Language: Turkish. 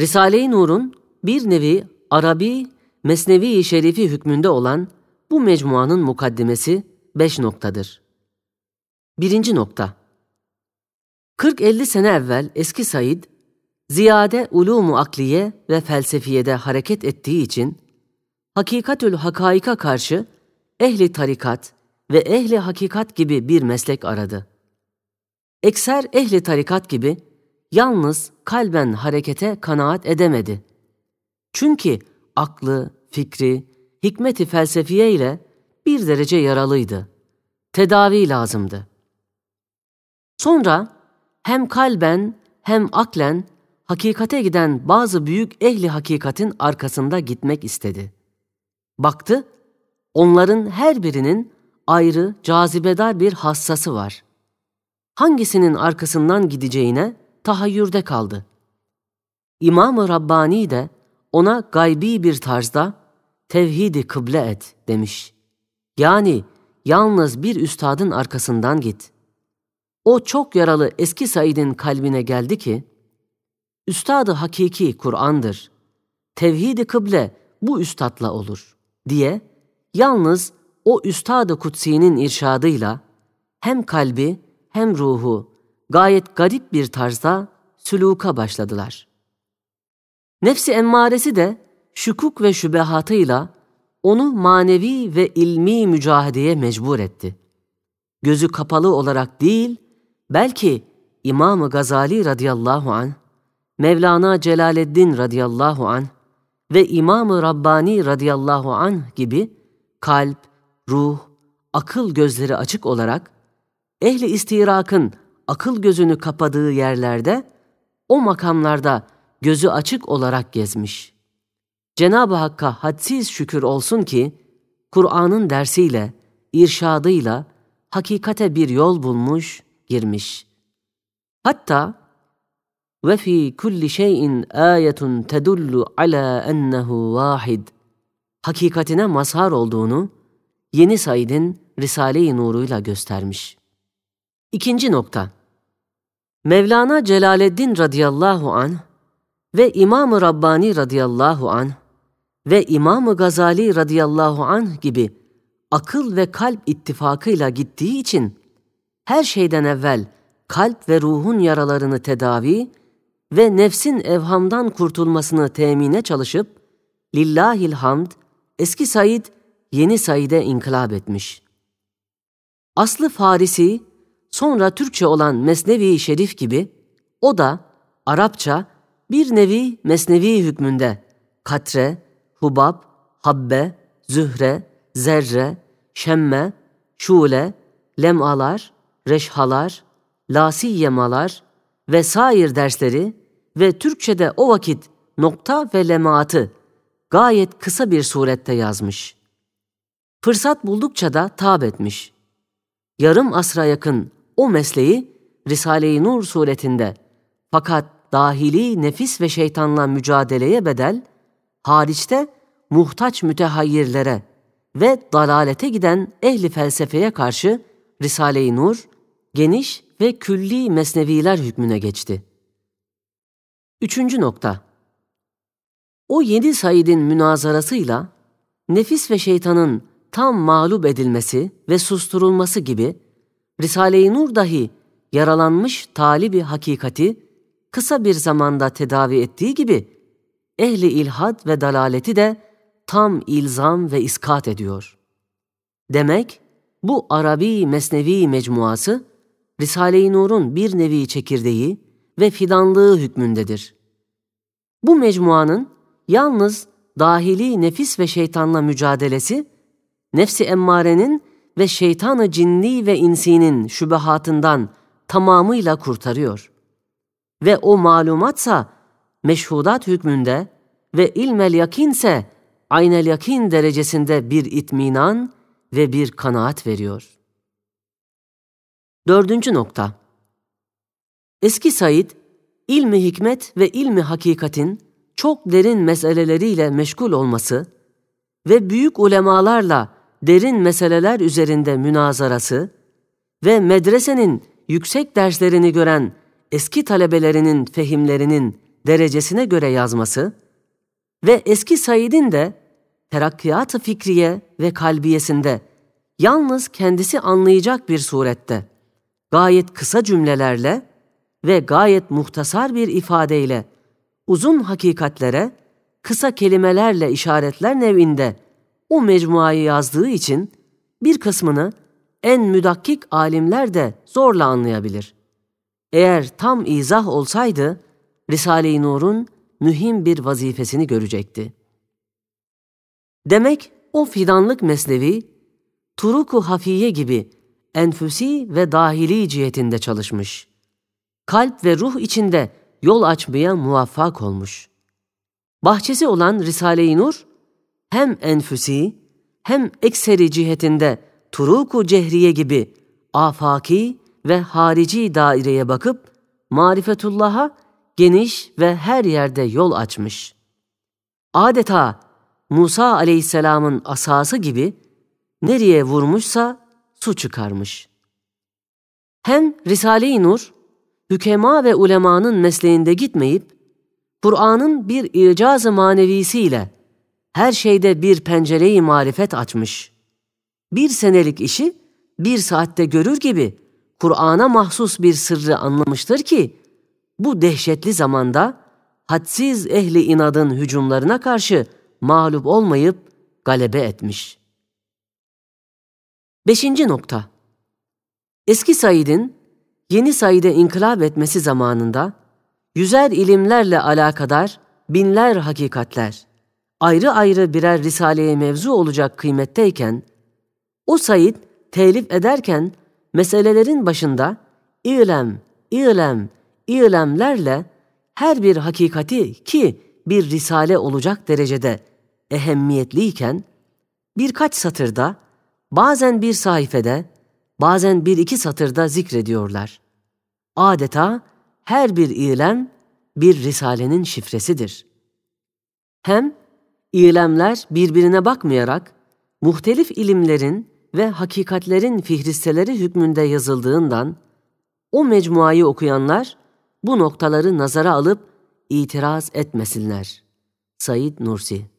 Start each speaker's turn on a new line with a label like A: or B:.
A: Risale-i Nur'un bir nevi Arabi Mesnevi-i Şerifi hükmünde olan bu mecmuanın mukaddimesi beş noktadır. Birinci nokta 40-50 sene evvel eski Said, ziyade ulumu akliye ve felsefiyede hareket ettiği için, hakikatül hakaika karşı ehli tarikat ve ehli hakikat gibi bir meslek aradı. Ekser ehli tarikat gibi Yalnız kalben harekete kanaat edemedi. Çünkü aklı, fikri, hikmeti felsefiye ile bir derece yaralıydı. Tedavi lazımdı. Sonra hem kalben hem aklen hakikate giden bazı büyük ehli hakikatin arkasında gitmek istedi. Baktı, onların her birinin ayrı, cazibedar bir hassası var. Hangisinin arkasından gideceğine tahayyürde kaldı. İmam-ı Rabbani de ona gaybi bir tarzda tevhidi kıble et demiş. Yani yalnız bir üstadın arkasından git. O çok yaralı eski Said'in kalbine geldi ki, Üstadı hakiki Kur'an'dır. Tevhidi kıble bu üstadla olur diye yalnız o Üstadı Kutsi'nin irşadıyla hem kalbi hem ruhu gayet garip bir tarzda süluka başladılar. Nefsi emmaresi de şukuk ve şübehatıyla onu manevi ve ilmi mücahedeye mecbur etti. Gözü kapalı olarak değil, belki İmam Gazali radıyallahu an, Mevlana Celaleddin radıyallahu an ve İmam Rabbani radıyallahu an gibi kalp, ruh, akıl gözleri açık olarak ehli istirakın akıl gözünü kapadığı yerlerde, o makamlarda gözü açık olarak gezmiş. Cenab-ı Hakk'a hadsiz şükür olsun ki, Kur'an'ın dersiyle, irşadıyla hakikate bir yol bulmuş, girmiş. Hatta ve fi kulli şeyin ayetun tedullu ala ennehu vahid. Hakikatine mazhar olduğunu Yeni Said'in Risale-i Nuru'yla göstermiş.'' İkinci nokta. Mevlana Celaleddin radıyallahu an ve İmam-ı Rabbani radıyallahu an ve İmam-ı Gazali radıyallahu an gibi akıl ve kalp ittifakıyla gittiği için her şeyden evvel kalp ve ruhun yaralarını tedavi ve nefsin evhamdan kurtulmasını temine çalışıp lillahil hamd eski Said yeni Said'e inkılap etmiş. Aslı Farisi sonra Türkçe olan Mesnevi Şerif gibi o da Arapça bir nevi mesnevi hükmünde katre, hubab, habbe, zühre, zerre, şemme, şule, lemalar, reşhalar, lasiyemalar sair dersleri ve Türkçe'de o vakit nokta ve lemaatı gayet kısa bir surette yazmış. Fırsat buldukça da tab etmiş. Yarım asra yakın o mesleği Risale-i Nur suretinde fakat dahili nefis ve şeytanla mücadeleye bedel, hariçte muhtaç mütehayyirlere ve dalalete giden ehli felsefeye karşı Risale-i Nur, geniş ve külli mesneviler hükmüne geçti. Üçüncü nokta O yedi Said'in münazarasıyla nefis ve şeytanın tam mağlup edilmesi ve susturulması gibi Risale-i Nur dahi yaralanmış talibi hakikati kısa bir zamanda tedavi ettiği gibi ehli ilhad ve dalaleti de tam ilzam ve iskat ediyor. Demek bu Arabi Mesnevi mecmuası Risale-i Nur'un bir nevi çekirdeği ve fidanlığı hükmündedir. Bu mecmuanın yalnız dahili nefis ve şeytanla mücadelesi, nefsi emmarenin ve şeytanı cinni ve insinin şübehatından tamamıyla kurtarıyor. Ve o malumatsa meşhudat hükmünde ve ilmel yakinse aynel yakin derecesinde bir itminan ve bir kanaat veriyor. Dördüncü nokta Eski Said, ilmi hikmet ve ilmi hakikatin çok derin meseleleriyle meşgul olması ve büyük ulemalarla derin meseleler üzerinde münazarası ve medresenin yüksek derslerini gören eski talebelerinin fehimlerinin derecesine göre yazması ve eski Said'in de terakkiyat-ı fikriye ve kalbiyesinde yalnız kendisi anlayacak bir surette gayet kısa cümlelerle ve gayet muhtasar bir ifadeyle uzun hakikatlere kısa kelimelerle işaretler nevinde o mecmuayı yazdığı için bir kısmını en müdakkik alimler de zorla anlayabilir. Eğer tam izah olsaydı Risale-i Nur'un mühim bir vazifesini görecekti. Demek o fidanlık mesnevi Turuku Hafiye gibi enfüsi ve dahili cihetinde çalışmış. Kalp ve ruh içinde yol açmaya muvaffak olmuş. Bahçesi olan Risale-i Nur hem enfüsi hem ekseri cihetinde turuku cehriye gibi afaki ve harici daireye bakıp marifetullah'a geniş ve her yerde yol açmış. Adeta Musa aleyhisselamın asası gibi nereye vurmuşsa su çıkarmış. Hem Risale-i Nur, hükema ve ulemanın mesleğinde gitmeyip, Kur'an'ın bir icaz-ı manevisiyle her şeyde bir pencereyi marifet açmış. Bir senelik işi bir saatte görür gibi Kur'an'a mahsus bir sırrı anlamıştır ki bu dehşetli zamanda hadsiz ehli inadın hücumlarına karşı mağlup olmayıp galebe etmiş. Beşinci nokta Eski Said'in yeni Said'e inkılap etmesi zamanında yüzer ilimlerle alakadar binler hakikatler ayrı ayrı birer risaleye mevzu olacak kıymetteyken, o Said telif ederken meselelerin başında ilem, ilem, ilemlerle her bir hakikati ki bir risale olacak derecede ehemmiyetliyken, birkaç satırda, bazen bir sayfede, bazen bir iki satırda zikrediyorlar. Adeta her bir ilem bir risalenin şifresidir. Hem İlemler birbirine bakmayarak muhtelif ilimlerin ve hakikatlerin fihristeleri hükmünde yazıldığından o mecmuayı okuyanlar bu noktaları nazara alıp itiraz etmesinler. Said Nursi